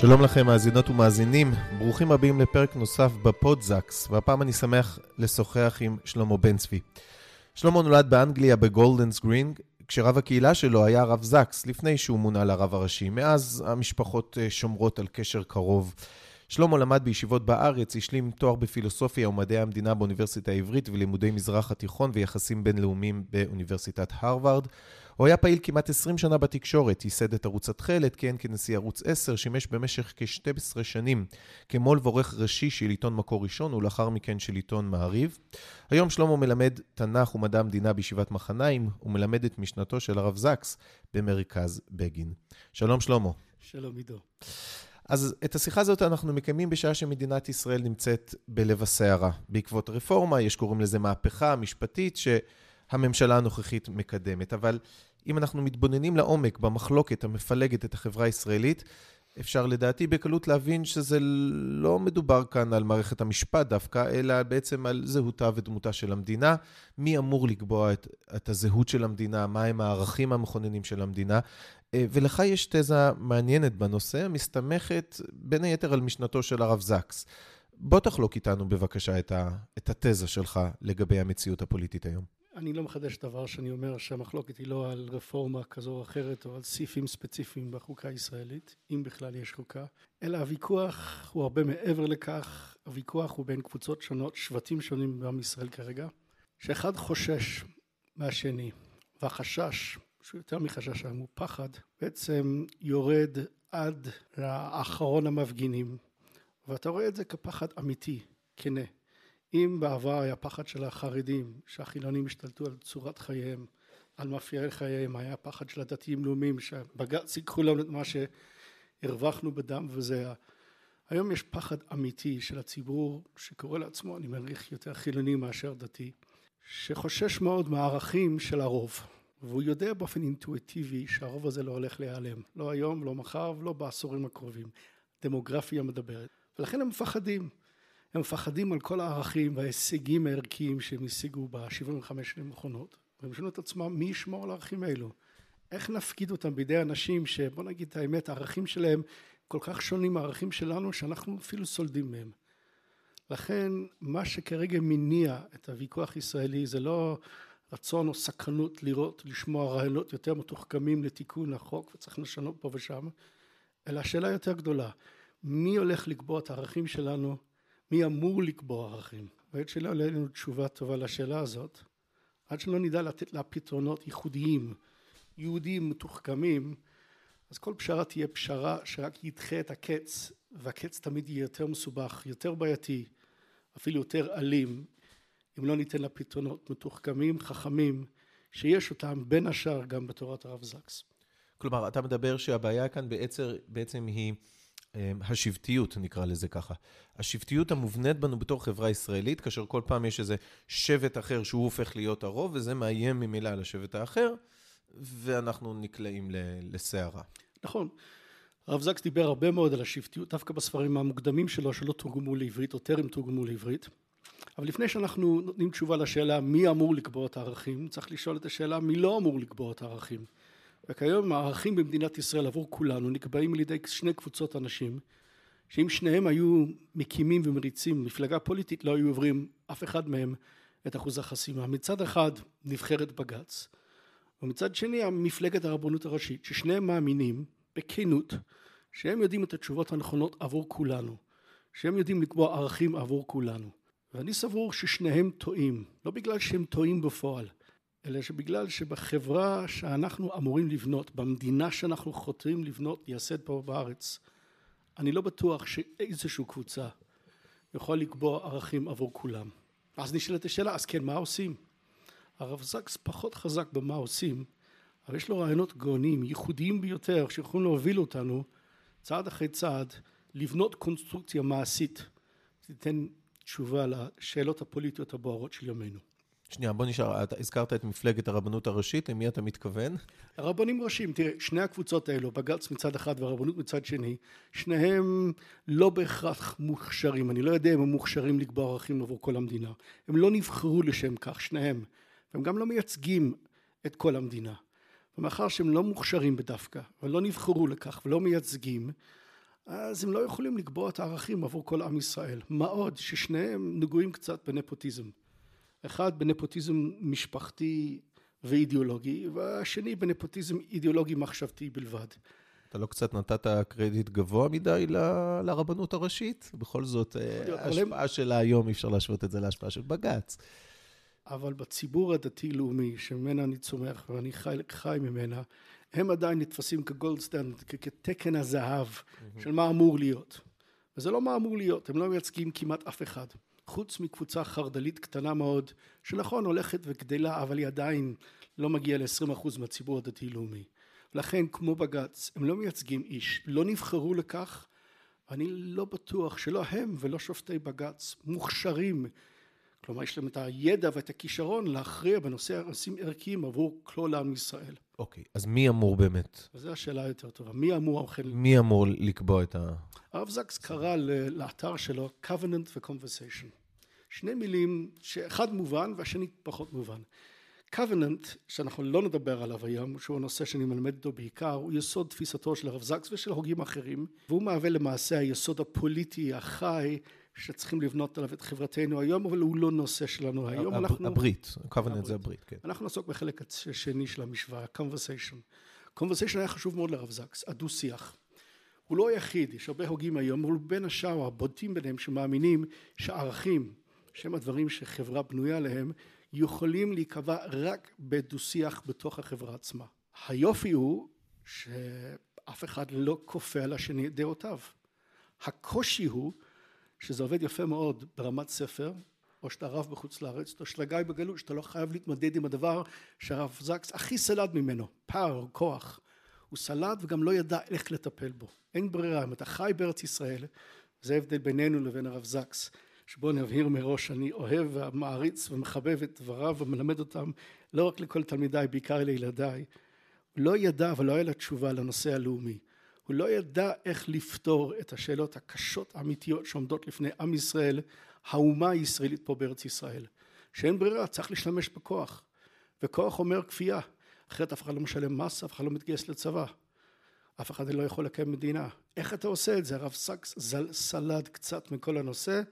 שלום לכם מאזינות ומאזינים, ברוכים הבאים לפרק נוסף בפודזקס, והפעם אני שמח לשוחח עם שלמה בן צבי. שלמה נולד באנגליה בגולדרס גרין, כשרב הקהילה שלו היה הרב זקס, לפני שהוא מונה לרב הראשי. מאז המשפחות אה, שומרות על קשר קרוב. שלמה למד בישיבות בארץ, השלים תואר בפילוסופיה ומדעי המדינה באוניברסיטה העברית ולימודי מזרח התיכון ויחסים בינלאומיים באוניברסיטת הרווארד. הוא היה פעיל כמעט 20 שנה בתקשורת, ייסד את ערוץ התכלת, כיהן כנשיא ערוץ 10, שימש במשך כ-12 שנים כמו"ל ועורך ראשי של עיתון מקור ראשון ולאחר מכן של עיתון מעריב. היום שלמה מלמד תנ"ך ומדע המדינה בישיבת מחניים, ומלמד את משנתו של הרב זקס במרכז בגין. שלום שלמה. שלום עידו. אז את השיחה הזאת אנחנו מקיימים בשעה שמדינת ישראל נמצאת בלב הסערה. בעקבות רפורמה, יש קוראים לזה מהפכה משפטית שהממשלה הנוכחית מקדמת. אבל אם אנחנו מתבוננים לעומק במחלוקת המפלגת את החברה הישראלית, אפשר לדעתי בקלות להבין שזה לא מדובר כאן על מערכת המשפט דווקא, אלא בעצם על זהותה ודמותה של המדינה. מי אמור לקבוע את, את הזהות של המדינה, מהם הערכים המכוננים של המדינה. אה, ולך יש תזה מעניינת בנושא, המסתמכת בין היתר על משנתו של הרב זקס. בוא תחלוק איתנו בבקשה את, ה, את התזה שלך לגבי המציאות הפוליטית היום. אני לא מחדש דבר שאני אומר שהמחלוקת היא לא על רפורמה כזו או אחרת או על סעיפים ספציפיים בחוקה הישראלית, אם בכלל יש חוקה, אלא הוויכוח הוא הרבה מעבר לכך, הוויכוח הוא בין קבוצות שונות, שבטים שונים בעם ישראל כרגע, שאחד חושש מהשני, והחשש, שהוא יותר מחשש היום, הוא פחד, בעצם יורד עד לאחרון המפגינים, ואתה רואה את זה כפחד אמיתי, כנה. אם בעבר היה פחד של החרדים שהחילונים השתלטו על צורת חייהם על מאפייני חייהם היה פחד של הדתיים לאומיים שבג"ץ ייקחו לנו את מה שהרווחנו בדם וזה היום יש פחד אמיתי של הציבור שקורא לעצמו אני מניח יותר חילוני מאשר דתי שחושש מאוד מהערכים של הרוב והוא יודע באופן אינטואיטיבי שהרוב הזה לא הולך להיעלם. לא היום לא מחר ולא בעשורים הקרובים. דמוגרפיה מדברת. ולכן הם מפחדים הם מפחדים על כל הערכים וההישגים הערכיים שהם השיגו ב-75 שנים האחרונות והם שואלים את עצמם מי ישמור על הערכים האלו? איך נפקיד אותם בידי אנשים שבוא נגיד את האמת הערכים שלהם כל כך שונים מהערכים שלנו שאנחנו אפילו סולדים מהם? לכן מה שכרגע מניע את הוויכוח הישראלי זה לא רצון או סכנות לראות לשמוע רעיונות יותר מתוחכמים לתיקון החוק וצריך לשנות פה ושם אלא השאלה יותר גדולה מי הולך לקבוע את הערכים שלנו מי אמור לקבוע ערכים ועד שלא עולה לנו תשובה טובה לשאלה הזאת עד שלא נדע לתת לה פתרונות ייחודיים יהודיים מתוחכמים אז כל פשרה תהיה פשרה שרק ידחה את הקץ והקץ תמיד יהיה יותר מסובך יותר בעייתי אפילו יותר אלים אם לא ניתן לה פתרונות מתוחכמים חכמים שיש אותם בין השאר גם בתורת הרב זקס. כלומר אתה מדבר שהבעיה כאן בעצם, בעצם היא השבטיות, נקרא לזה ככה. השבטיות המובנית בנו בתור חברה ישראלית, כאשר כל פעם יש איזה שבט אחר שהוא הופך להיות הרוב, וזה מאיים ממילא על השבט האחר, ואנחנו נקלעים לסערה. נכון. הרב זקס דיבר הרבה מאוד על השבטיות, דווקא בספרים המוקדמים שלו, שלא תורגמו לעברית, או טרם תורגמו לעברית. אבל לפני שאנחנו נותנים תשובה לשאלה מי אמור לקבוע את הערכים, צריך לשאול את השאלה מי לא אמור לקבוע את הערכים. וכיום הערכים במדינת ישראל עבור כולנו נקבעים על ידי שני קבוצות אנשים שאם שניהם היו מקימים ומריצים מפלגה פוליטית לא היו עוברים אף אחד מהם את אחוז החסימה. מצד אחד נבחרת בג"ץ ומצד שני מפלגת הרבנות הראשית ששניהם מאמינים בכנות שהם יודעים את התשובות הנכונות עבור כולנו שהם יודעים לקבוע ערכים עבור כולנו ואני סבור ששניהם טועים לא בגלל שהם טועים בפועל אלא שבגלל שבחברה שאנחנו אמורים לבנות, במדינה שאנחנו חותרים לבנות, לייסד פה בארץ, אני לא בטוח שאיזושהי קבוצה יכול לקבוע ערכים עבור כולם. אז נשאלת השאלה, אז כן, מה עושים? הרב זקס פחות חזק במה עושים, אבל יש לו רעיונות גאונים, ייחודיים ביותר, שיכולים להוביל אותנו צעד אחרי צעד לבנות קונסטרוקציה מעשית, תיתן תשובה לשאלות הפוליטיות הבוערות של ימינו. שנייה, בוא נשאר, אתה הזכרת את מפלגת הרבנות הראשית, למי אתה מתכוון? הרבנים ראשיים, תראה, שני הקבוצות האלו, בג"ץ מצד אחד והרבנות מצד שני, שניהם לא בהכרח מוכשרים, אני לא יודע אם הם מוכשרים לקבוע ערכים עבור כל המדינה, הם לא נבחרו לשם כך, שניהם, והם גם לא מייצגים את כל המדינה. ומאחר שהם לא מוכשרים בדווקא, ולא נבחרו לכך ולא מייצגים, אז הם לא יכולים לקבוע את הערכים עבור כל עם ישראל. מה עוד ששניהם נגועים קצת בנפוטיזם. אחד בנפוטיזם משפחתי ואידיאולוגי, והשני בנפוטיזם אידיאולוגי מחשבתי בלבד. אתה לא קצת נתת קרדיט גבוה מדי ל- לרבנות הראשית? בכל זאת, אה, ההשפעה שלה היום, אי אפשר להשוות את זה להשפעה של בג"ץ. אבל בציבור הדתי-לאומי, שממנה אני צומח ואני חי, חי ממנה, הם עדיין נתפסים כגולדסטנד, כתקן הזהב mm-hmm. של מה אמור להיות. וזה לא מה אמור להיות, הם לא מייצגים כמעט אף אחד. חוץ מקבוצה חרד"לית קטנה מאוד, שנכון הולכת וגדלה, אבל היא עדיין לא מגיעה ל-20% מהציבור הדתי-לאומי. לכן, כמו בג"ץ, הם לא מייצגים איש, לא נבחרו לכך, ואני לא בטוח שלא הם ולא שופטי בג"ץ מוכשרים כלומר יש להם את הידע ואת הכישרון להכריע בנושאים ערכיים עבור כלול עם ישראל. אוקיי, okay, אז מי אמור באמת? וזו השאלה היותר טובה. מי אמור אוכל... מי אמור לקבוע את ה... הרב זקס קרא לאתר שלו covenant ו-conversation. שני מילים שאחד מובן והשני פחות מובן. covenant, שאנחנו לא נדבר עליו היום, שהוא הנושא שאני מלמד אותו בעיקר, הוא יסוד תפיסתו של הרב זקס ושל הוגים אחרים, והוא מהווה למעשה היסוד הפוליטי החי שצריכים לבנות עליו את חברתנו היום, אבל הוא לא נושא שלנו היום. הב, אנחנו... הברית, covenant זה הברית, כן. אנחנו נעסוק בחלק השני של המשוואה, conversation. conversation היה חשוב מאוד לרב זקס, הדו-שיח. הוא לא היחיד, יש הרבה הוגים היום, אבל בין השאר הבוטים ביניהם שמאמינים שערכים, שהם הדברים שחברה בנויה עליהם, יכולים להיקבע רק בדו-שיח בתוך החברה עצמה. היופי הוא שאף אחד לא כופה על השני את דעותיו. הקושי הוא שזה עובד יפה מאוד ברמת ספר, או שאתה רב בחוץ לארץ, או שאתה גיא בגלות, שאתה לא חייב להתמודד עם הדבר שהרב זקס הכי סלד ממנו, פאר, כוח. הוא סלד וגם לא ידע איך לטפל בו. אין ברירה, אם אתה חי בארץ ישראל, זה ההבדל בינינו לבין הרב זקס, שבו נבהיר מראש, אני אוהב ומעריץ ומחבב את דבריו ומלמד אותם לא רק לכל תלמידיי, בעיקר לילדיי. הוא לא ידע ולא היה לה תשובה לנושא הלאומי. הוא לא ידע איך לפתור את השאלות הקשות האמיתיות שעומדות לפני עם ישראל, האומה הישראלית פה בארץ ישראל. שאין ברירה, צריך להשתמש בכוח. וכוח אומר כפייה. אחרת אף אחד לא משלם מס, אף אחד לא מתגייס לצבא. אף אחד לא יכול לקיים מדינה. איך אתה עושה את זה? הרב סקס סלד קצת מכל הנושא,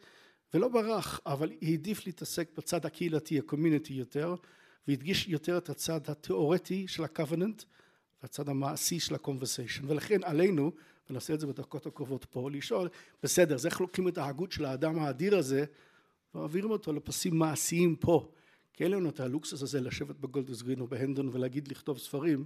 ולא ברח, אבל העדיף להתעסק בצד הקהילתי, הקומיוניטי יותר, והדגיש יותר את הצד התיאורטי של ה-covenant, הצד המעשי של ה-conversation ולכן עלינו ונעשה את זה בדקות הקרובות פה לשאול בסדר אז איך לוקחים את ההגות של האדם האדיר הזה ומעבירים אותו לפסים מעשיים פה כי אין לנו את הלוקסוס הזה לשבת בגולדס גרין או בהנדון ולהגיד לכתוב ספרים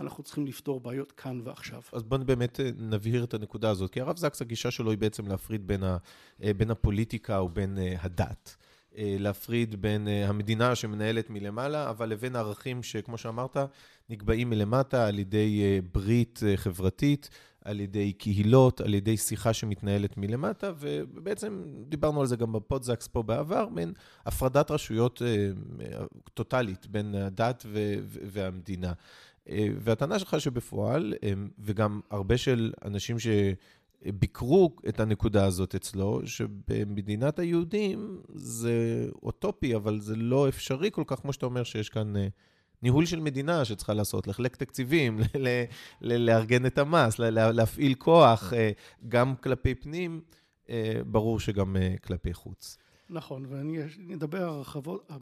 אנחנו צריכים לפתור בעיות כאן ועכשיו. אז בואו באמת אה, נבהיר את הנקודה הזאת, כי הרב זקס הגישה שלו היא בעצם להפריד בין, ה, אה, בין הפוליטיקה ובין אה, הדת. להפריד בין המדינה שמנהלת מלמעלה, אבל לבין הערכים שכמו שאמרת, נקבעים מלמטה על ידי ברית חברתית, על ידי קהילות, על ידי שיחה שמתנהלת מלמטה, ובעצם דיברנו על זה גם בפודזקס פה בעבר, בין הפרדת רשויות אה, טוטאלית בין הדת והמדינה. והטענה שלך שבפועל, וגם הרבה של אנשים ש... ביקרו את הנקודה הזאת אצלו, שבמדינת היהודים זה אוטופי, אבל זה לא אפשרי כל כך, כמו שאתה אומר שיש כאן ניהול של מדינה שצריכה לעשות, לחלק תקציבים, לארגן את המס, להפעיל כוח, אה, גם כלפי פנים, אה, ברור שגם אה, כלפי חוץ. נכון, ואני אדבר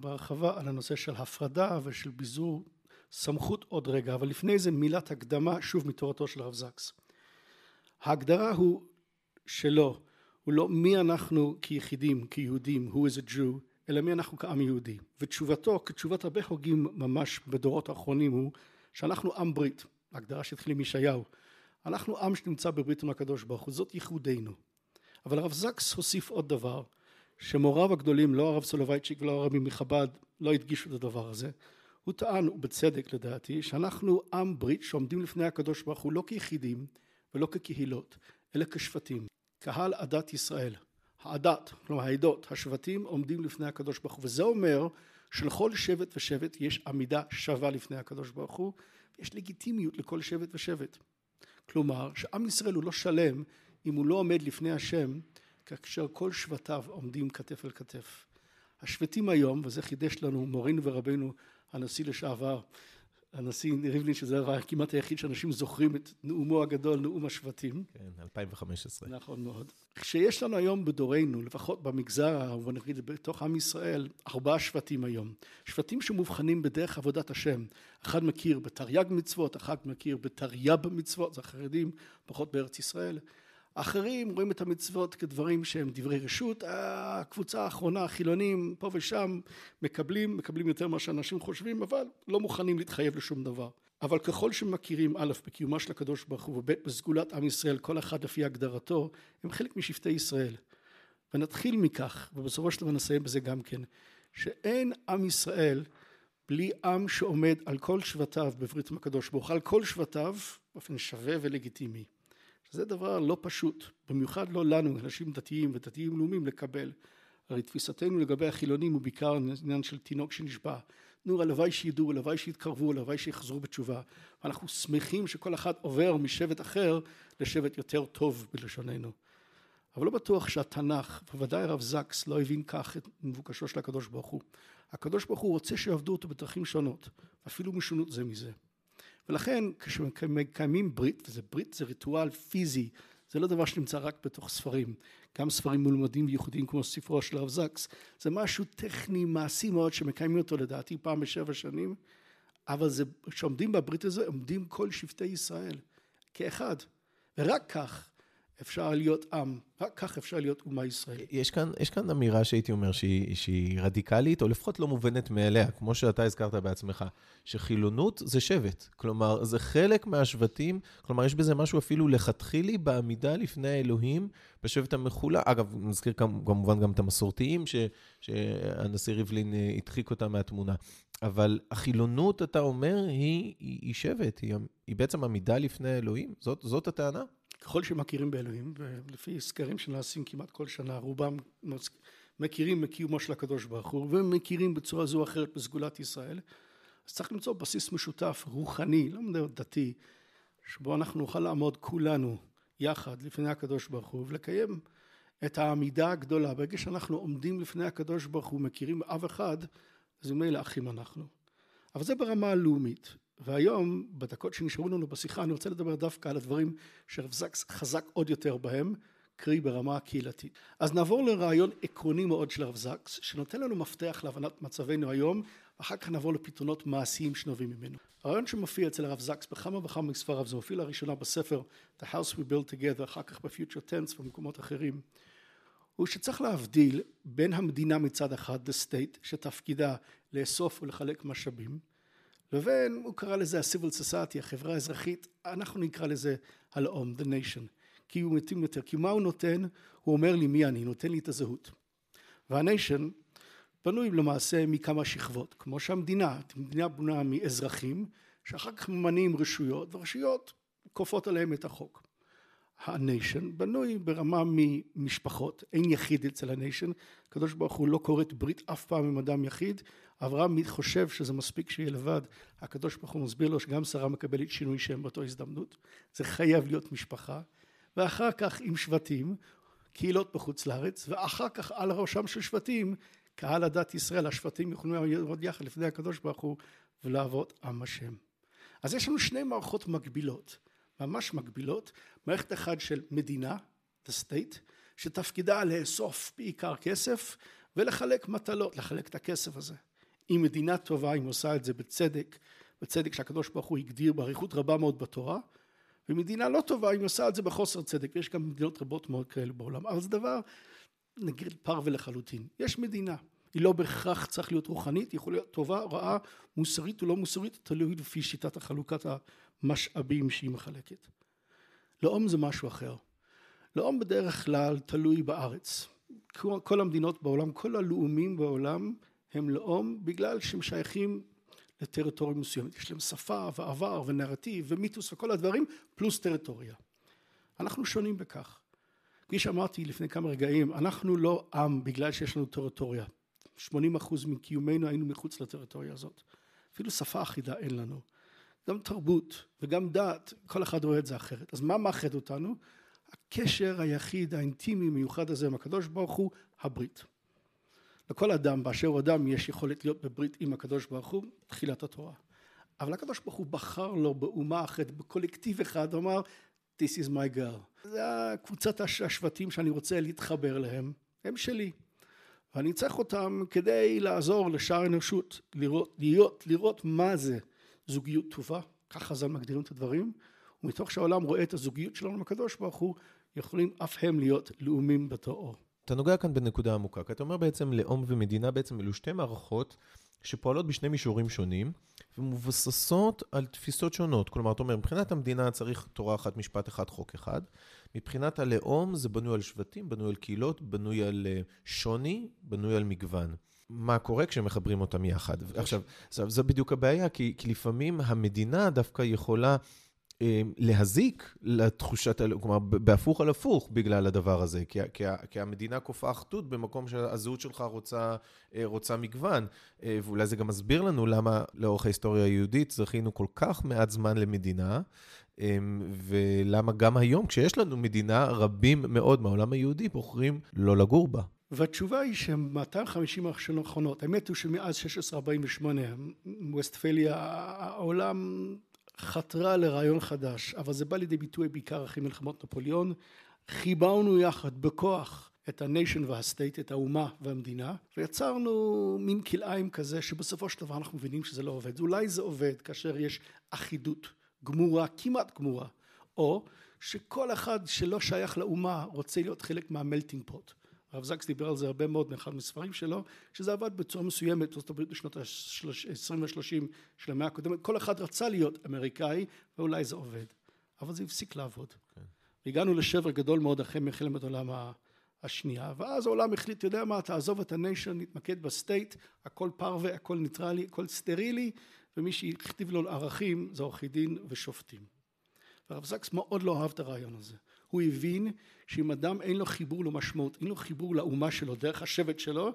בהרחבה על הנושא של הפרדה ושל ביזור סמכות עוד רגע, אבל לפני זה מילת הקדמה שוב מתורתו של הרב זקס. ההגדרה הוא שלו, הוא לא מי אנחנו כיחידים, כיהודים, who is a Jew, אלא מי אנחנו כעם יהודי. ותשובתו, כתשובת הרבה הוגים ממש בדורות האחרונים, הוא שאנחנו עם ברית, הגדרה שהתחילה עם ישעיהו. אנחנו עם שנמצא בברית עם הקדוש ברוך הוא, זאת ייחודנו. אבל הרב זקס הוסיף עוד דבר, שמוריו הגדולים, לא הרב סולובייצ'יק ולא הרבי מחב"ד, לא הדגישו את הדבר הזה. הוא טען, ובצדק לדעתי, שאנחנו עם ברית שעומדים לפני הקדוש ברוך הוא לא כיחידים ולא כקהילות, אלא כשבטים. קהל עדת ישראל. העדת, כלומר העדות, השבטים עומדים לפני הקדוש ברוך הוא, וזה אומר שלכל שבט ושבט יש עמידה שווה לפני הקדוש ברוך הוא, ויש לגיטימיות לכל שבט ושבט. כלומר, שעם ישראל הוא לא שלם אם הוא לא עומד לפני השם כאשר כל שבטיו עומדים כתף אל כתף. השבטים היום, וזה חידש לנו מורינו ורבנו הנשיא לשעבר הנשיא ריבלין, שזה כמעט היחיד שאנשים זוכרים את נאומו הגדול, נאום השבטים. כן, 2015. נכון מאוד. כשיש לנו היום בדורנו, לפחות במגזר, בוא נגיד בתוך עם ישראל, ארבעה שבטים היום. שבטים שמובחנים בדרך עבודת השם. אחד מכיר בתרי"ג מצוות, אחד מכיר בתרי"ב מצוות, זה החרדים, פחות בארץ ישראל. אחרים רואים את המצוות כדברים שהם דברי רשות, הקבוצה האחרונה, החילונים, פה ושם, מקבלים, מקבלים יותר ממה שאנשים חושבים, אבל לא מוכנים להתחייב לשום דבר. אבל ככל שמכירים א' בקיומה של הקדוש ברוך הוא וב' בסגולת עם ישראל, כל אחד לפי הגדרתו, הם חלק משבטי ישראל. ונתחיל מכך, ובסופו של דבר נסיים בזה גם כן, שאין עם ישראל בלי עם שעומד על כל שבטיו בברית עם הקדוש ברוך הוא, על כל שבטיו באופן שווה ולגיטימי. זה דבר לא פשוט, במיוחד לא לנו, אנשים דתיים ודתיים לאומיים, לקבל. הרי תפיסתנו לגבי החילונים הוא בעיקר עניין של תינוק שנשבע. נו, הלוואי שידעו, הלוואי שיתקרבו, הלוואי שיחזרו בתשובה. ואנחנו שמחים שכל אחד עובר משבט אחר לשבט יותר טוב בלשוננו. אבל לא בטוח שהתנ"ך, בוודאי הרב זקס, לא הבין כך את מבוקשו של הקדוש ברוך הוא. הקדוש ברוך הוא רוצה שיעבדו אותו בדרכים שונות, אפילו משונות זה מזה. ולכן כשמקיימים ברית, וזה ברית זה ריטואל פיזי, זה לא דבר שנמצא רק בתוך ספרים, גם ספרים מלומדים וייחודיים כמו ספרו של הרב זקס, זה משהו טכני מעשי מאוד שמקיימים אותו לדעתי פעם בשבע שנים, אבל זה, כשעומדים בברית הזו עומדים כל שבטי ישראל כאחד, ורק כך אפשר להיות עם, רק כך אפשר להיות אומה ישראלית. יש כאן, יש כאן אמירה שהייתי אומר שהיא, שהיא רדיקלית, או לפחות לא מובנת מאליה, כמו שאתה הזכרת בעצמך, שחילונות זה שבט. כלומר, זה חלק מהשבטים, כלומר, יש בזה משהו אפילו לכתחילי בעמידה לפני האלוהים, בשבט המחולה. אגב, נזכיר כמובן גם את המסורתיים, ש, שהנשיא ריבלין אה, הדחיק אותם מהתמונה. אבל החילונות, אתה אומר, היא, היא, היא שבט, היא, היא בעצם עמידה לפני האלוהים? זאת, זאת הטענה? ככל שמכירים באלוהים, ולפי סקרים שנעשים כמעט כל שנה, רובם מכירים בקיומו של הקדוש ברוך הוא, ומכירים בצורה זו או אחרת בסגולת ישראל, אז צריך למצוא בסיס משותף, רוחני, לא מדבר דתי, שבו אנחנו נוכל לעמוד כולנו יחד לפני הקדוש ברוך הוא, ולקיים את העמידה הגדולה. ברגע שאנחנו עומדים לפני הקדוש ברוך הוא, מכירים אב אחד, אז ממילא אחים אנחנו. אבל זה ברמה הלאומית. והיום, בדקות שנשארו לנו בשיחה, אני רוצה לדבר דווקא על הדברים שרב זקס חזק עוד יותר בהם, קרי ברמה הקהילתית. אז נעבור לרעיון עקרוני מאוד של רב זקס, שנותן לנו מפתח להבנת מצבנו היום, ואחר כך נעבור לפתרונות מעשיים שנובעים ממנו. הרעיון שמופיע אצל הרב זקס בכמה וכמה מספריו, זה מופיע לראשונה בספר The House We Built Together, אחר כך ב-Future Tense ובמקומות אחרים, הוא שצריך להבדיל בין המדינה מצד אחד, the state, שתפקידה לאסוף ולחלק משאבים, לבין, הוא קרא לזה ה-civil society, החברה האזרחית, אנחנו נקרא לזה הלאום, the nation, כי הוא מתאים יותר, כי מה הוא נותן? הוא אומר לי מי אני, נותן לי את הזהות. והניישן בנוי למעשה מכמה שכבות, כמו שהמדינה, המדינה בנויה מאזרחים, שאחר כך ממנים רשויות, ורשויות כופות עליהם את החוק. הניישן בנוי ברמה ממשפחות, אין יחיד אצל הניישן, הקדוש ברוך הוא לא כורת ברית אף פעם עם אדם יחיד, אברהם חושב שזה מספיק שיהיה לבד, הקדוש ברוך הוא מסביר לו שגם שרה מקבלת שינוי שם באותו הזדמנות, זה חייב להיות משפחה, ואחר כך עם שבטים, קהילות בחוץ לארץ, ואחר כך על ראשם של שבטים, קהל הדת ישראל, השבטים יכולים לעבוד יחד לפני הקדוש ברוך הוא ולעבוד עם השם. אז יש לנו שני מערכות מקבילות, ממש מקבילות, מערכת אחת של מדינה, the state, שתפקידה לאסוף בעיקר כסף ולחלק מטלות, לחלק את הכסף הזה. אם מדינה טובה, אם עושה את זה בצדק, בצדק שהקדוש ברוך הוא הגדיר באריכות רבה מאוד בתורה, ומדינה לא טובה, אם עושה את זה בחוסר צדק, ויש גם מדינות רבות מאוד כאלה בעולם, אבל זה דבר נגיד פר ולחלוטין. יש מדינה, היא לא בהכרח צריך להיות רוחנית, היא יכולה להיות טובה, רעה, מוסרית או לא מוסרית, תלוי לפי שיטת החלוקת המשאבים שהיא מחלקת. לאום זה משהו אחר. לאום בדרך כלל תלוי בארץ. כל המדינות בעולם, כל הלאומים בעולם הם לאום בגלל שהם שייכים לטריטוריה מסוימת. יש להם שפה ועבר ונרטיב ומיתוס וכל הדברים, פלוס טריטוריה. אנחנו שונים בכך. כפי שאמרתי לפני כמה רגעים, אנחנו לא עם בגלל שיש לנו טריטוריה. 80 אחוז מקיומנו היינו מחוץ לטריטוריה הזאת. אפילו שפה אחידה אין לנו. גם תרבות וגם דת, כל אחד רואה את זה אחרת. אז מה מאחד אותנו? הקשר היחיד האינטימי מיוחד הזה עם הקדוש ברוך הוא, הברית. לכל אדם באשר הוא אדם יש יכולת להיות בברית עם הקדוש ברוך הוא, תחילת התורה. אבל הקדוש ברוך הוא בחר לו באומה אחרת, בקולקטיב אחד, אמר This is my girl. זה הקבוצת השבטים שאני רוצה להתחבר להם, הם שלי. ואני צריך אותם כדי לעזור לשאר האנושות, לראות, להיות, לראות מה זה זוגיות טובה, ככה חז"ל מגדירים את הדברים, ומתוך שהעולם רואה את הזוגיות שלנו עם הקדוש ברוך הוא, יכולים אף הם להיות לאומים בתואו. אתה נוגע כאן בנקודה עמוקה, כי אתה אומר בעצם לאום ומדינה בעצם אלו שתי מערכות שפועלות בשני מישורים שונים ומבוססות על תפיסות שונות. כלומר, אתה אומר, מבחינת המדינה צריך תורה אחת, משפט אחד, חוק אחד. מבחינת הלאום זה בנוי על שבטים, בנוי על קהילות, בנוי על אה, שוני, בנוי על מגוון. מה קורה כשמחברים אותם יחד. עכשיו, זו בדיוק הבעיה, כי, כי לפעמים המדינה דווקא יכולה אה, להזיק לתחושת, כלומר, בהפוך על הפוך בגלל הדבר הזה, כי, כי, כי המדינה כופה אחדות במקום שהזהות שלך רוצה, אה, רוצה מגוון, אה, ואולי זה גם מסביר לנו למה לאורך ההיסטוריה היהודית זכינו כל כך מעט זמן למדינה, ולמה גם היום, כשיש לנו מדינה, רבים מאוד מהעולם היהודי בוחרים לא לגור בה. והתשובה היא ש-250 השנים האחרונות, האמת הוא שמאז 1648, ווסטפליה, העולם חתרה לרעיון חדש, אבל זה בא לידי ביטוי בעיקר אחרי מלחמות נפוליאון. חיברנו יחד בכוח את הניישן והסטייט, את האומה והמדינה, ויצרנו מין כלאיים כזה שבסופו של דבר אנחנו מבינים שזה לא עובד. אולי זה עובד כאשר יש אחידות גמורה, כמעט גמורה, או שכל אחד שלא שייך לאומה רוצה להיות חלק מה melting pot. הרב זקס דיבר על זה הרבה מאוד מאחד מספרים שלו, שזה עבד בצורה מסוימת, זאת אומרת בשנות ה-20 וה-30 של המאה הקודמת, כל אחד רצה להיות אמריקאי, ואולי זה עובד, אבל זה הפסיק לעבוד. כן. והגענו לשבר גדול מאוד אחרי מלחמת העולם השנייה, ואז העולם החליט, אתה יודע מה, תעזוב את ה nation, נתמקד ב state, הכל פרווה, הכל ניטרלי, הכל סטרילי, ומי שהכתיב לו ערכים זה עורכי דין ושופטים. והרב זקס מאוד לא אהב את הרעיון הזה. הוא הבין שאם אדם אין לו חיבור למשמעות, אין לו חיבור לאומה שלו, דרך השבט שלו,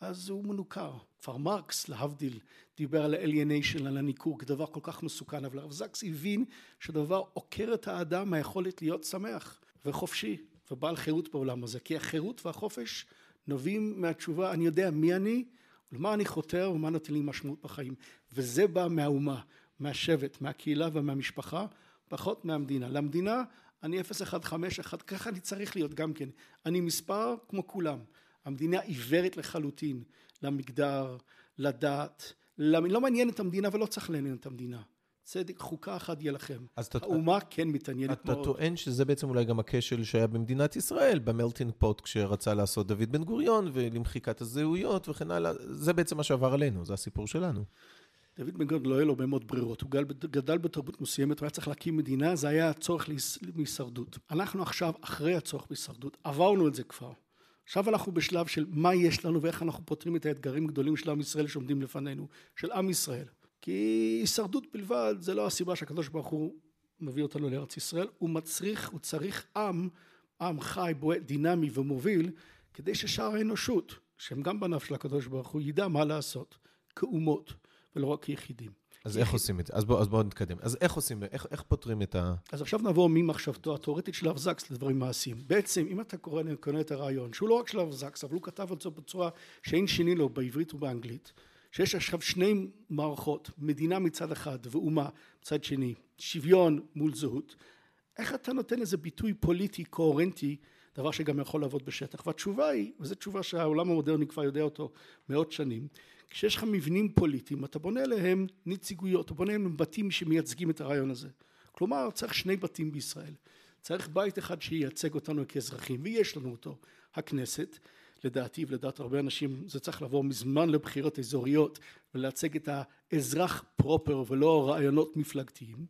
אז הוא מנוכר. כבר מרקס, להבדיל, דיבר על ה-alienation, על הניכור, כדבר כל כך מסוכן, אבל הרב זקס הבין שדבר עוקר את האדם מהיכולת להיות שמח וחופשי ובעל חירות בעולם הזה, כי החירות והחופש נובעים מהתשובה, אני יודע מי אני, למה אני חותר ומה נותן לי משמעות בחיים, וזה בא מהאומה, מהשבט, מהקהילה ומהמשפחה, פחות מהמדינה. למדינה אני 015, ככה אני צריך להיות גם כן. אני מספר כמו כולם. המדינה עיוורת לחלוטין למגדר, לדת, לא מעניין את המדינה ולא צריך לעניין את המדינה. צדק, חוקה אחת יהיה לכם. אז האומה אתה, כן מתעניינת אתה מאוד. אתה טוען שזה בעצם אולי גם הכשל שהיה במדינת ישראל, במלטינג פוט, כשרצה לעשות דוד בן גוריון, ולמחיקת הזהויות וכן הלאה. זה בעצם מה שעבר עלינו, זה הסיפור שלנו. דוד בן גוריון לא היה לו הרבה מאוד ברירות, הוא גדל בתרבות מסוימת, הוא היה צריך להקים מדינה, זה היה הצורך להישרדות. אנחנו עכשיו אחרי הצורך בהישרדות, עברנו את זה כבר. עכשיו אנחנו בשלב של מה יש לנו ואיך אנחנו פותרים את האתגרים הגדולים של עם ישראל שעומדים לפנינו, של עם ישראל. כי הישרדות בלבד זה לא הסיבה שהקדוש ברוך הוא מביא אותנו לארץ ישראל, הוא מצריך, הוא צריך עם, עם חי, בועט, דינמי ומוביל, כדי ששאר האנושות, שהם גם בנף של הקדוש ברוך הוא, ידע מה לעשות, כאומות. ולא רק כיחידים. אז איך עושים את זה? אז בואו בוא נתקדם. אז איך עושים, איך, איך פותרים את ה... אז עכשיו נעבור ממחשבתו התיאורטית של הרב זקס לדברים מעשיים. בעצם, אם אתה קורא, קורא את הרעיון, שהוא לא רק של הרב זקס, אבל הוא כתב את זה בצורה שאין שני לו בעברית ובאנגלית, שיש עכשיו שני מערכות, מדינה מצד אחד ואומה מצד שני, שוויון מול זהות, איך אתה נותן לזה ביטוי פוליטי קוהרנטי, דבר שגם יכול לעבוד בשטח? והתשובה היא, וזו תשובה שהעולם המודרני כבר יודע אותו מאות שנים, כשיש לך מבנים פוליטיים אתה בונה עליהם נציגויות, אתה בונה עליהם בתים שמייצגים את הרעיון הזה. כלומר צריך שני בתים בישראל, צריך בית אחד שייצג אותנו כאזרחים ויש לנו אותו, הכנסת, לדעתי ולדעת הרבה אנשים זה צריך לבוא מזמן לבחירות אזוריות ולייצג את האזרח פרופר ולא רעיונות מפלגתיים.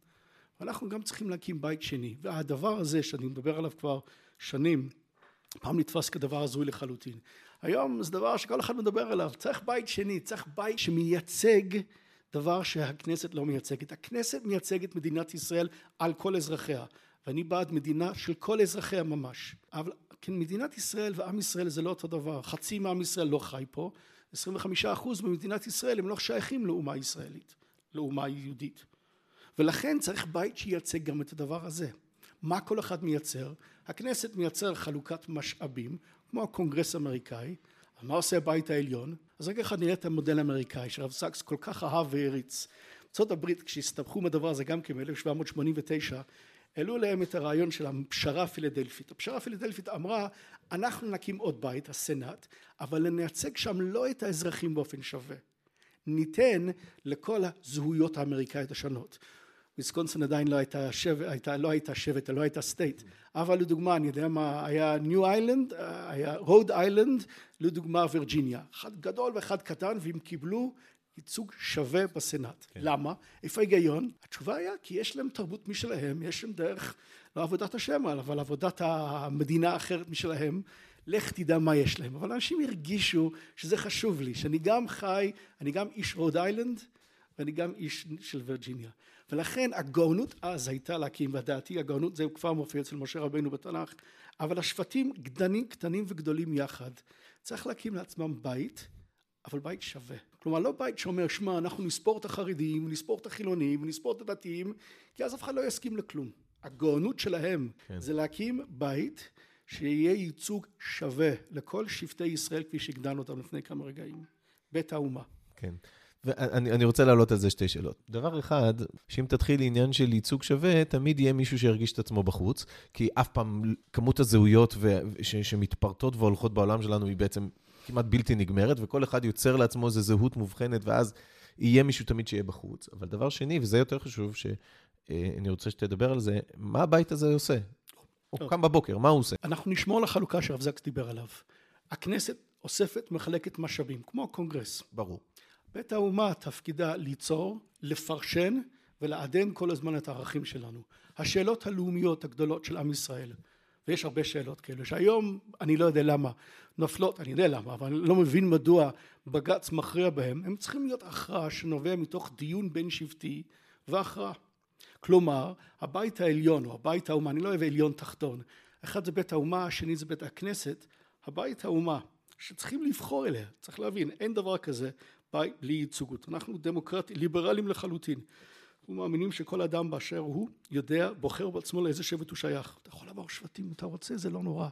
ואנחנו גם צריכים להקים בית שני והדבר הזה שאני מדבר עליו כבר שנים פעם נתפס כדבר הזוי לחלוטין היום זה דבר שכל אחד מדבר עליו, צריך בית שני, צריך בית שמייצג דבר שהכנסת לא מייצגת. הכנסת מייצגת מדינת ישראל על כל אזרחיה, ואני בעד מדינה של כל אזרחיה ממש. אבל כן, מדינת ישראל ועם ישראל זה לא אותו דבר. חצי מעם ישראל לא חי פה, 25 אחוז במדינת ישראל הם לא שייכים לאומה ישראלית, לאומה יהודית. ולכן צריך בית שייצג גם את הדבר הזה. מה כל אחד מייצר? הכנסת מייצר חלוקת משאבים, כמו הקונגרס האמריקאי. מה עושה הבית העליון? אז רגע אחד נראה את המודל האמריקאי שהרב סאקס כל כך אהב והריץ. ארה"ב כשהסתבכו עם הדבר הזה גם כן ב-1789 העלו להם את הרעיון של הפשרה הפילדלפית. הפשרה הפילדלפית אמרה אנחנו נקים עוד בית, הסנאט, אבל נייצג שם לא את האזרחים באופן שווה. ניתן לכל הזהויות האמריקאיות השונות. ויסקונסין עדיין לא הייתה שבט, הייתה, לא הייתה שבט, לא הייתה state, אבל לדוגמה, אני יודע מה, היה ניו איילנד, היה רוד איילנד, לדוגמה וירג'יניה, אחד גדול ואחד קטן, והם קיבלו ייצוג שווה בסנאט. כן. למה? איפה ההיגיון? התשובה היה כי יש להם תרבות משלהם, יש להם דרך, לא עבודת השם, אבל עבודת המדינה האחרת משלהם, לך תדע מה יש להם. אבל אנשים הרגישו שזה חשוב לי, שאני גם חי, אני גם איש רוד איילנד, ואני גם איש של וירג'יניה. ולכן הגאונות אז הייתה להקים, ודעתי הגאונות זה כבר מופיע אצל משה רבנו בתנ"ך, אבל השבטים גדנים, קטנים וגדולים יחד, צריך להקים לעצמם בית, אבל בית שווה. כלומר לא בית שאומר שמע אנחנו נספור את החרדים, נספור את החילונים, נספור את הדתיים, כי אז אף אחד לא יסכים לכלום. הגאונות שלהם כן. זה להקים בית שיהיה ייצוג שווה לכל שבטי ישראל כפי שהגדלנו אותם לפני כמה רגעים. בית האומה. כן. ואני רוצה להעלות על זה שתי שאלות. דבר אחד, שאם תתחיל עניין של ייצוג שווה, תמיד יהיה מישהו שירגיש את עצמו בחוץ, כי אף פעם כמות הזהויות ו... ש... שמתפרטות והולכות בעולם שלנו היא בעצם כמעט בלתי נגמרת, וכל אחד יוצר לעצמו איזו זהות מובחנת, ואז יהיה מישהו תמיד שיהיה בחוץ. אבל דבר שני, וזה יותר חשוב, שאני רוצה שתדבר על זה, מה הבית הזה עושה? הוא קם בבוקר, מה הוא עושה? אנחנו נשמור על החלוקה שהרב זקס דיבר עליו. הכנסת אוספת, מחלקת משאבים, כמו הקונגרס. ברור. בית האומה תפקידה ליצור, לפרשן ולעדן כל הזמן את הערכים שלנו. השאלות הלאומיות הגדולות של עם ישראל, ויש הרבה שאלות כאלה, שהיום אני לא יודע למה נופלות, אני יודע למה, אבל אני לא מבין מדוע בג"ץ מכריע בהם, הם צריכים להיות הכרעה שנובע מתוך דיון בין שבטי והכרעה. כלומר, הבית העליון או הבית האומה, אני לא אוהב עליון תחתון, אחד זה בית האומה, השני זה בית הכנסת, הבית האומה שצריכים לבחור אליה, צריך להבין, אין דבר כזה בלי ייצוגות. אנחנו דמוקרטים, ליברלים לחלוטין. אנחנו מאמינים שכל אדם באשר הוא יודע, בוחר בעצמו לאיזה שבט הוא שייך. אתה יכול לעבור שבטים אם אתה רוצה, זה לא נורא.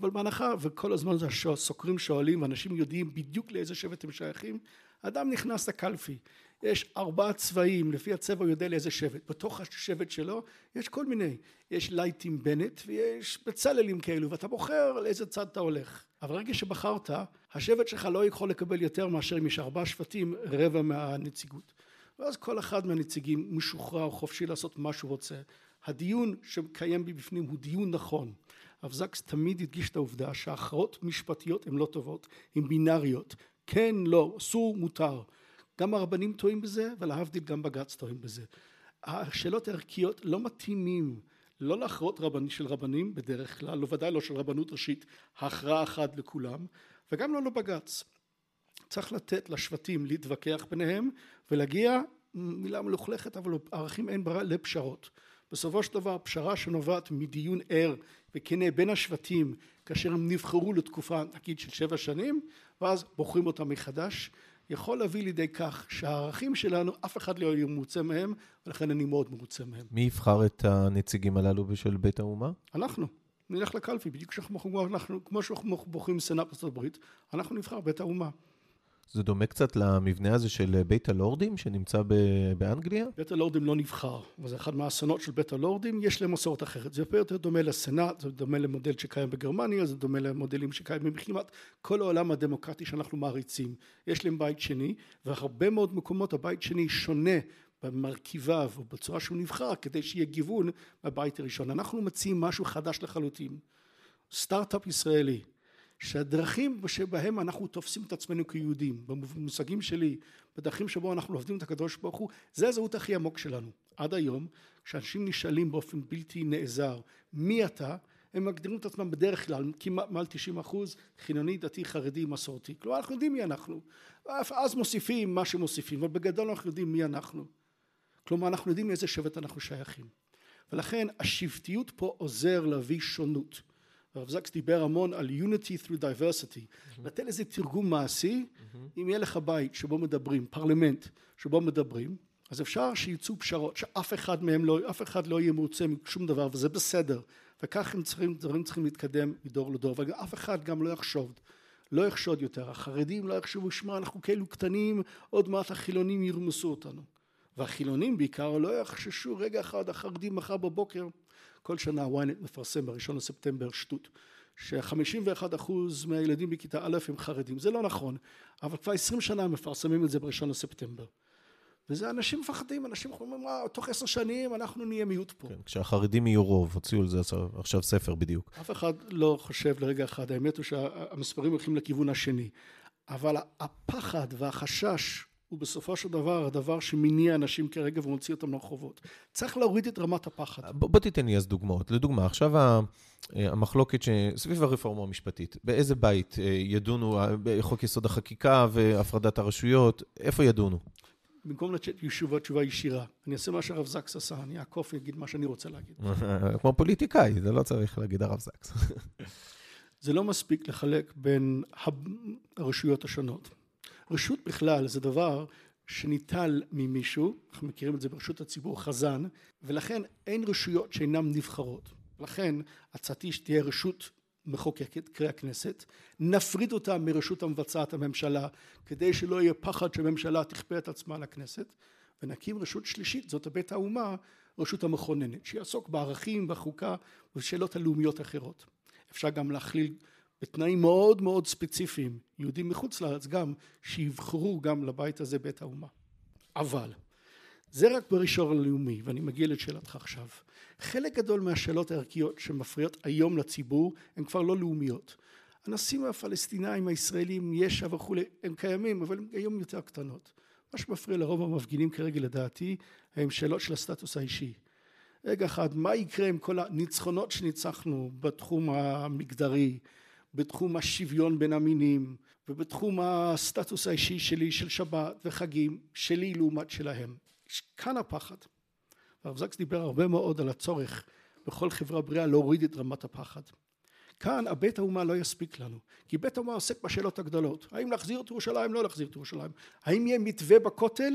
אבל בהנחה, וכל הזמן זה הסוקרים שואלים, אנשים יודעים בדיוק לאיזה שבט הם שייכים, אדם נכנס לקלפי, יש ארבעה צבעים, לפי הצבע הוא יודע לאיזה שבט, בתוך השבט שלו יש כל מיני, יש לייטים בנט ויש בצללים כאלו, ואתה בוחר לאיזה צד אתה הולך. אבל רגע שבחרת, השבט שלך לא יכול לקבל יותר מאשר אם יש ארבעה שבטים, רבע מהנציגות. ואז כל אחד מהנציגים משוחרר, חופשי לעשות מה שהוא רוצה. הדיון שמקיים בפנים הוא דיון נכון. הרב זקס תמיד הדגיש את העובדה שהכרעות משפטיות הן לא טובות, הן בינאריות. כן, לא, אסור, מותר. גם הרבנים טועים בזה, ולהבדיל גם בג"ץ טועים בזה. השאלות הערכיות לא מתאימים לא להכרעות רבני של רבנים בדרך כלל, לא ודאי לא של רבנות ראשית, הכרעה אחת לכולם, וגם לא לבג"ץ. צריך לתת לשבטים להתווכח ביניהם ולהגיע, מילה מלוכלכת אבל ערכים אין ברירה, לפשרות. בסופו של דבר פשרה שנובעת מדיון ער וכנה בין השבטים כאשר הם נבחרו לתקופה נגיד של שבע שנים ואז בוחרים אותם מחדש יכול להביא לידי כך שהערכים שלנו אף אחד לא יהיה מרוצה מהם ולכן אני מאוד מרוצה מהם. מי יבחר את הנציגים הללו של בית האומה? אנחנו. נלך לקלפי בדיוק כמו שאנחנו בוחרים סנאט ארצות הברית אנחנו נבחר בית האומה. זה דומה קצת למבנה הזה של בית הלורדים שנמצא באנגליה? בית הלורדים לא נבחר, וזה אחד מהאסונות של בית הלורדים, יש להם מסורת אחרת. זה יותר דומה לסנאט, זה דומה למודל שקיים בגרמניה, זה דומה למודלים שקיימים כמעט כל העולם הדמוקרטי שאנחנו מעריצים. יש להם בית שני, והרבה מאוד מקומות הבית שני שונה במרכיביו או בצורה שהוא נבחר כדי שיהיה גיוון בבית הראשון. אנחנו מציעים משהו חדש לחלוטין. סטארט-אפ ישראלי שהדרכים שבהם אנחנו תופסים את עצמנו כיהודים, במושגים שלי, בדרכים שבו אנחנו עובדים את הקדוש ברוך הוא, זה הזהות הכי עמוק שלנו. עד היום, כשאנשים נשאלים באופן בלתי נעזר מי אתה, הם מגדירים את עצמם בדרך כלל כמעט מעל 90 אחוז חילוני, דתי, חרדי, מסורתי. כלומר אנחנו יודעים מי אנחנו. אז מוסיפים מה שמוסיפים, אבל בגדול אנחנו יודעים מי אנחנו. כלומר אנחנו יודעים מאיזה שבט אנחנו שייכים. ולכן השבטיות פה עוזר להביא שונות. הרב זקס דיבר המון על unity through diversity, mm-hmm. לתת לזה תרגום מעשי, mm-hmm. אם יהיה לך בית שבו מדברים, פרלמנט שבו מדברים, אז אפשר שיצאו פשרות שאף אחד מהם לא, אף אחד לא יהיה מרוצה משום דבר וזה בסדר, וכך הם צריכים, דברים צריכים להתקדם מדור לדור, ואף אחד גם לא יחשוב, לא יחשוד יותר, החרדים לא יחשבו, שמע אנחנו כאלו קטנים, עוד מעט החילונים ירמסו אותנו, והחילונים בעיקר לא יחששו רגע אחד החרדים מחר בבוקר כל שנה ynet מפרסם בראשון לספטמבר שטות ש-51% מהילדים בכיתה א' הם חרדים זה לא נכון אבל כבר 20 שנה מפרסמים את זה בראשון לספטמבר וזה אנשים מפחדים אנשים אומרים תוך עשר שנים אנחנו נהיה מיעוט פה. כן, כשהחרדים יהיו רוב הוציאו על זה עכשיו ספר בדיוק. אף אחד לא חושב לרגע אחד האמת הוא שהמספרים הולכים לכיוון השני אבל הפחד והחשש הוא בסופו של דבר הדבר שמניע אנשים כרגע ומוציא אותם לרחובות. צריך להוריד את רמת הפחד. בוא, בוא תיתן לי אז דוגמאות. לדוגמה, עכשיו המחלוקת סביב הרפורמה המשפטית, באיזה בית אה, ידונו בחוק יסוד החקיקה והפרדת הרשויות, איפה ידונו? במקום לתת תשובה תשובה ישירה, אני אעשה מה שהרב זקס עשה, אני אעקוף ואגיד מה שאני רוצה להגיד. כמו פוליטיקאי, זה לא צריך להגיד הרב זקס. זה לא מספיק לחלק בין הרשויות השונות. רשות בכלל זה דבר שניטל ממישהו, אנחנו מכירים את זה ברשות הציבור חזן, ולכן אין רשויות שאינן נבחרות. לכן הצעתי שתהיה רשות מחוקקת, קרי הכנסת, נפריד אותה מרשות המבצעת הממשלה, כדי שלא יהיה פחד שהממשלה תכפה את עצמה לכנסת, ונקים רשות שלישית, זאת בית האומה, רשות המכוננת, שיעסוק בערכים, בחוקה ובשאלות הלאומיות אחרות. אפשר גם להכליל בתנאים מאוד מאוד ספציפיים, יהודים מחוץ לארץ גם, שיבחרו גם לבית הזה בית האומה. אבל, זה רק ברישור הלאומי, ואני מגיע לשאלתך עכשיו. חלק גדול מהשאלות הערכיות שמפריעות היום לציבור הן כבר לא לאומיות. הנושאים הפלסטינאים, הישראלים, יש"ע וכולי, הם קיימים, אבל הם היום יותר קטנות. מה שמפריע לרוב המפגינים כרגע לדעתי, הם שאלות של הסטטוס האישי. רגע אחד, מה יקרה עם כל הניצחונות שניצחנו בתחום המגדרי, בתחום השוויון בין המינים ובתחום הסטטוס האישי שלי של שבת וחגים שלי לעומת שלהם. כאן הפחד. הרב זקס דיבר הרבה מאוד על הצורך בכל חברה בריאה להוריד את רמת הפחד. כאן הבית האומה לא יספיק לנו כי בית האומה עוסק בשאלות הגדולות האם להחזיר את ירושלים לא להחזיר את ירושלים האם יהיה מתווה בכותל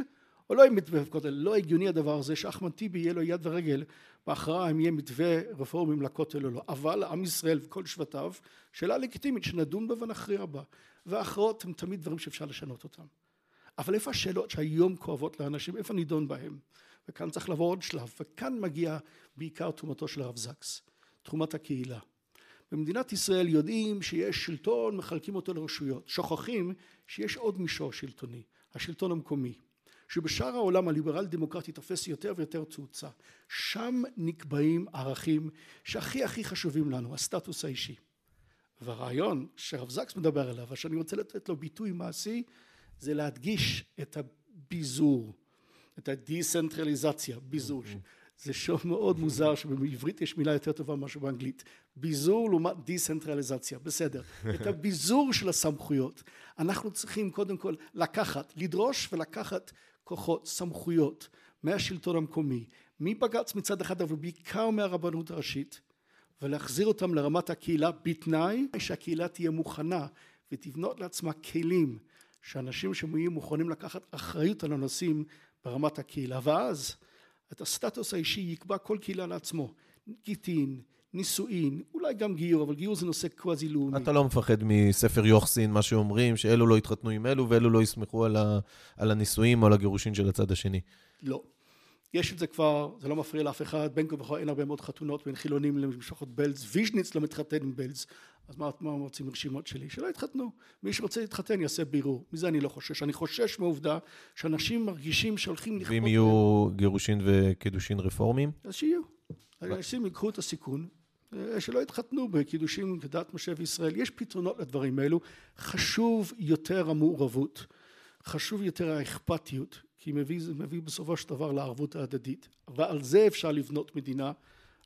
או לא יהיה מתווה בכותל לא הגיוני הדבר הזה שאחמד טיבי יהיה לו יד ורגל בהכרעה אם יהיה מתווה רפורמים לכותל או לא. אבל עם ישראל וכל שבטיו שאלה לגיטימית שנדון בה ונכריע בה. וההכרעות הן תמיד דברים שאפשר לשנות אותם. אבל איפה השאלות שהיום כואבות לאנשים? איפה נידון בהם? וכאן צריך לעבור עוד שלב וכאן מגיע בעיקר תרומתו של הרב זקס תרומת הקהילה. במדינת ישראל יודעים שיש שלטון מחלקים אותו לרשויות. שוכחים שיש עוד מישור שלטוני השלטון המקומי שבשאר העולם הליברל דמוקרטי תופס יותר ויותר תאוצה. שם נקבעים ערכים שהכי הכי חשובים לנו, הסטטוס האישי. והרעיון שרב זקס מדבר עליו, ושאני רוצה לתת לו ביטוי מעשי, זה להדגיש את הביזור, את הדיסנטרליזציה, ביזור. זה שוב מאוד מוזר שבעברית יש מילה יותר טובה מאשר באנגלית. ביזור לעומת דיסנטרליזציה, בסדר. את הביזור של הסמכויות אנחנו צריכים קודם כל לקחת, לדרוש ולקחת כוחות, סמכויות מהשלטון המקומי, מבג"ץ מצד אחד אבל בעיקר מהרבנות הראשית ולהחזיר אותם לרמת הקהילה בתנאי שהקהילה תהיה מוכנה ותבנות לעצמה כלים שאנשים שיהיו מוכנים לקחת אחריות על הנושאים ברמת הקהילה. ואז את הסטטוס האישי יקבע כל קהילה לעצמו גיטין, נישואין, אולי גם גיור, אבל גיור זה נושא קוואזי לאומי. אתה לא מפחד מספר יוחסין, מה שאומרים, שאלו לא יתחתנו עם אלו ואלו לא יסמכו על, ה, על הנישואים או על הגירושין של הצד השני. לא. יש את זה כבר, זה לא מפריע לאף אחד, בין כה וכה אין הרבה מאוד חתונות בין חילונים למשפחות בלז, ויז'ניץ לא מתחתן עם בלז, אז מה, מה רוצים רשימות שלי? שלא יתחתנו. מי שרוצה להתחתן יעשה בירור. מזה אני לא חושש. אני חושש מהעובדה שאנשים מרגישים שהולכים לכפות... ואם יהיו גירושין וקידושין רפורמיים? אז שיהיו. אנשים ייקחו את הסיכון, שלא יתחתנו בקידושים כדת משה וישראל. יש פתרונות לדברים האלו. חשוב יותר המעורבות, חשוב יותר האכפתיות, כי מביא, זה מביא בסופו של דבר לערבות ההדדית. ועל זה אפשר לבנות מדינה,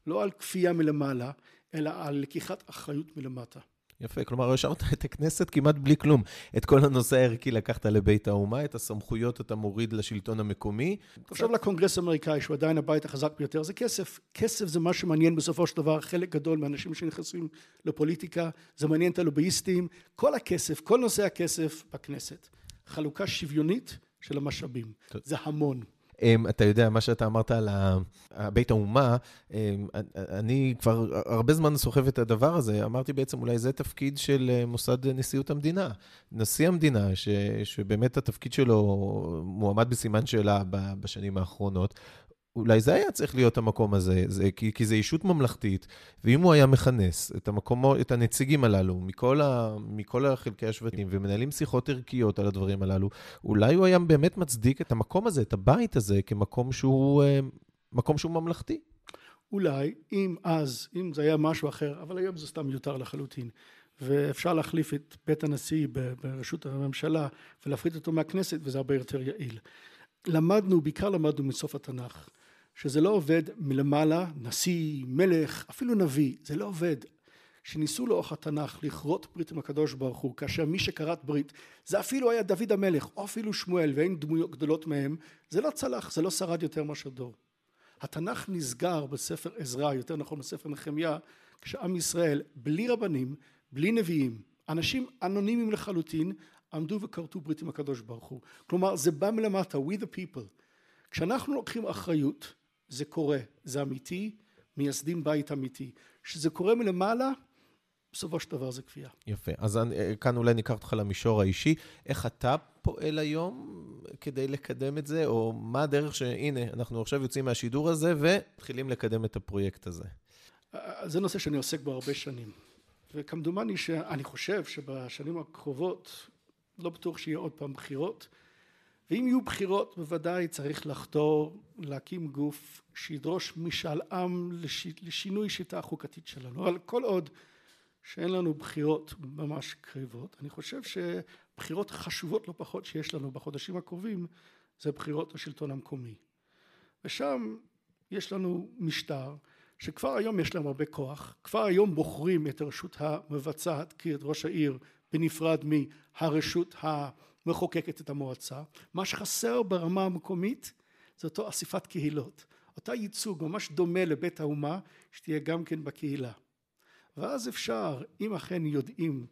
לא על כפייה מלמעלה, אלא על לקיחת אחריות מלמטה. יפה, כלומר, השארת את הכנסת כמעט בלי כלום. את כל הנושא הערכי לקחת לבית האומה, את הסמכויות אתה מוריד לשלטון המקומי. עכשיו לקונגרס האמריקאי, שהוא עדיין הבית החזק ביותר, זה כסף. כסף זה מה שמעניין בסופו של דבר חלק גדול מהאנשים שנכנסים לפוליטיקה, זה מעניין את הלובייסטים. כל הכסף, כל נושא הכסף בכנסת. חלוקה שוויונית של המשאבים. זה המון. אתה יודע, מה שאתה אמרת על בית האומה, אני כבר הרבה זמן סוחב את הדבר הזה. אמרתי בעצם, אולי זה תפקיד של אה, מוסד נשיאות המדינה. נשיא המדינה, ש, שבאמת התפקיד שלו מועמד בסימן שאלה בשנים האחרונות, אולי זה היה צריך להיות המקום הזה, זה, כי, כי זה ישות ממלכתית, ואם הוא היה מכנס את, המקומו, את הנציגים הללו מכל, ה, מכל החלקי השבטים ומנהלים שיחות ערכיות על הדברים הללו, אולי הוא היה באמת מצדיק את המקום הזה, את הבית הזה, כמקום שהוא, אה, מקום שהוא ממלכתי. אולי, אם אז, אם זה היה משהו אחר, אבל היום זה סתם מיותר לחלוטין, ואפשר להחליף את בית הנשיא ברשות הממשלה ולהפריד אותו מהכנסת, וזה הרבה יותר יעיל. למדנו, בעיקר למדנו מסוף התנ"ך. שזה לא עובד מלמעלה, נשיא, מלך, אפילו נביא, זה לא עובד. שניסו לאורך התנ"ך לכרות ברית עם הקדוש ברוך הוא, כאשר מי שכרת ברית, זה אפילו היה דוד המלך, או אפילו שמואל, ואין דמויות גדולות מהם, זה לא צלח, זה לא שרד יותר מאשר דור. התנ"ך נסגר בספר עזרא, יותר נכון בספר נחמיה, כשעם ישראל, בלי רבנים, בלי נביאים, אנשים אנונימיים לחלוטין, עמדו וכרתו ברית עם הקדוש ברוך הוא. כלומר, זה בא מלמטה, we the people. כשאנחנו לוקחים אחריות, זה קורה, זה אמיתי, מייסדים בית אמיתי. כשזה קורה מלמעלה, בסופו של דבר זה כפייה. יפה. אז אני, אה, כאן אולי ניקח אותך למישור האישי. איך אתה פועל היום כדי לקדם את זה, או מה הדרך שהנה, אנחנו עכשיו יוצאים מהשידור הזה ומתחילים לקדם את הפרויקט הזה? זה נושא שאני עוסק בו הרבה שנים. וכמדומני שאני חושב שבשנים הקרובות, לא בטוח שיהיה עוד פעם בחירות, ואם יהיו בחירות בוודאי צריך לחתור להקים גוף שידרוש משאל עם לש... לשינוי שיטה החוקתית שלנו. אבל כל עוד שאין לנו בחירות ממש קריבות אני חושב שבחירות חשובות לא פחות שיש לנו בחודשים הקרובים זה בחירות השלטון המקומי. ושם יש לנו משטר שכבר היום יש להם הרבה כוח כבר היום בוחרים את הרשות המבצעת כי את ראש העיר בנפרד מהרשות ה... מחוקקת את המועצה. מה שחסר ברמה המקומית זה אותו אסיפת קהילות. אותה ייצוג ממש דומה לבית האומה שתהיה גם כן בקהילה. ואז אפשר, אם אכן יודעים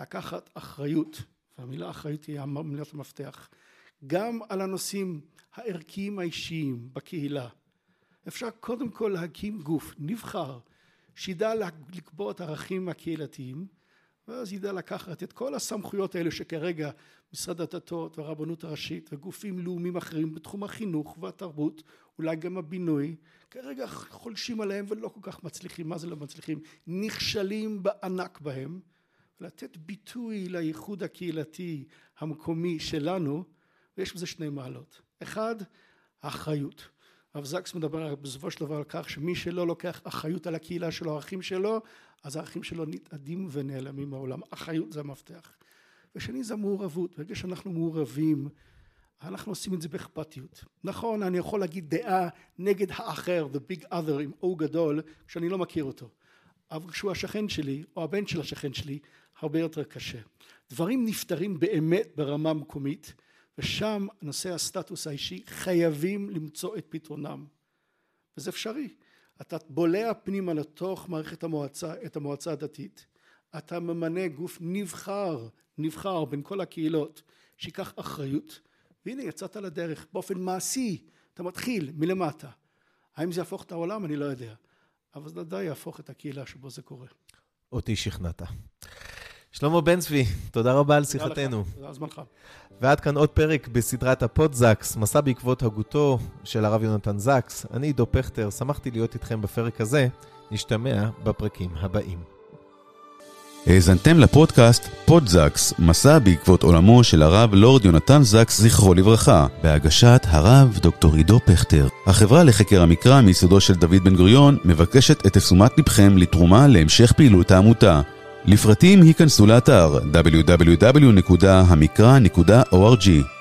לקחת אחריות, והמילה אחריות היא מילת המפתח, גם על הנושאים הערכיים האישיים בקהילה. אפשר קודם כל להקים גוף נבחר שידע לקבוע את הערכים הקהילתיים ואז ידע לקחת את כל הסמכויות האלה שכרגע משרד הדתות והרבנות הראשית וגופים לאומיים אחרים בתחום החינוך והתרבות אולי גם הבינוי כרגע חולשים עליהם ולא כל כך מצליחים. מה זה לא מצליחים? נכשלים בענק בהם. לתת ביטוי לייחוד הקהילתי המקומי שלנו ויש בזה שני מעלות. אחד האחריות. הרב זקס מדבר בסופו של דבר על כך שמי שלא לוקח אחריות על הקהילה שלו הערכים שלו אז הערכים שלו נתאדים ונעלמים מהעולם. אחריות זה המפתח. ושני זה המעורבות. ברגע שאנחנו מעורבים אנחנו עושים את זה באכפתיות. נכון אני יכול להגיד דעה נגד האחר the big other עם O גדול כשאני לא מכיר אותו. אבל כשהוא השכן שלי או הבן של השכן שלי הרבה יותר קשה. דברים נפתרים באמת ברמה מקומית ושם נושא הסטטוס האישי חייבים למצוא את פתרונם. וזה אפשרי אתה בולע פנימה לתוך מערכת המועצה את המועצה הדתית. אתה ממנה גוף נבחר נבחר בין כל הקהילות שיקח אחריות. והנה יצאת לדרך. באופן מעשי אתה מתחיל מלמטה. האם זה יהפוך את העולם? אני לא יודע. אבל זה ודאי יהפוך את הקהילה שבו זה קורה. אותי שכנעת. שלמה בן צבי, תודה רבה על שיחתנו. תודה זמנך. ועד כאן עוד פרק בסדרת הפוד זקס, מסע בעקבות הגותו של הרב יונתן זקס. אני עידו פכטר, שמחתי להיות איתכם בפרק הזה. נשתמע בפרקים הבאים. האזנתם לפודקאסט פודזקס, מסע בעקבות עולמו של הרב לורד יונתן זקס, זכרו לברכה, בהגשת הרב דוקטור עידו פכטר. החברה לחקר המקרא מיסודו של דוד בן גוריון מבקשת את תשומת לבכם לתרומה להמשך פעילות העמותה. לפרטים היכנסו לאתר www.המקרא.org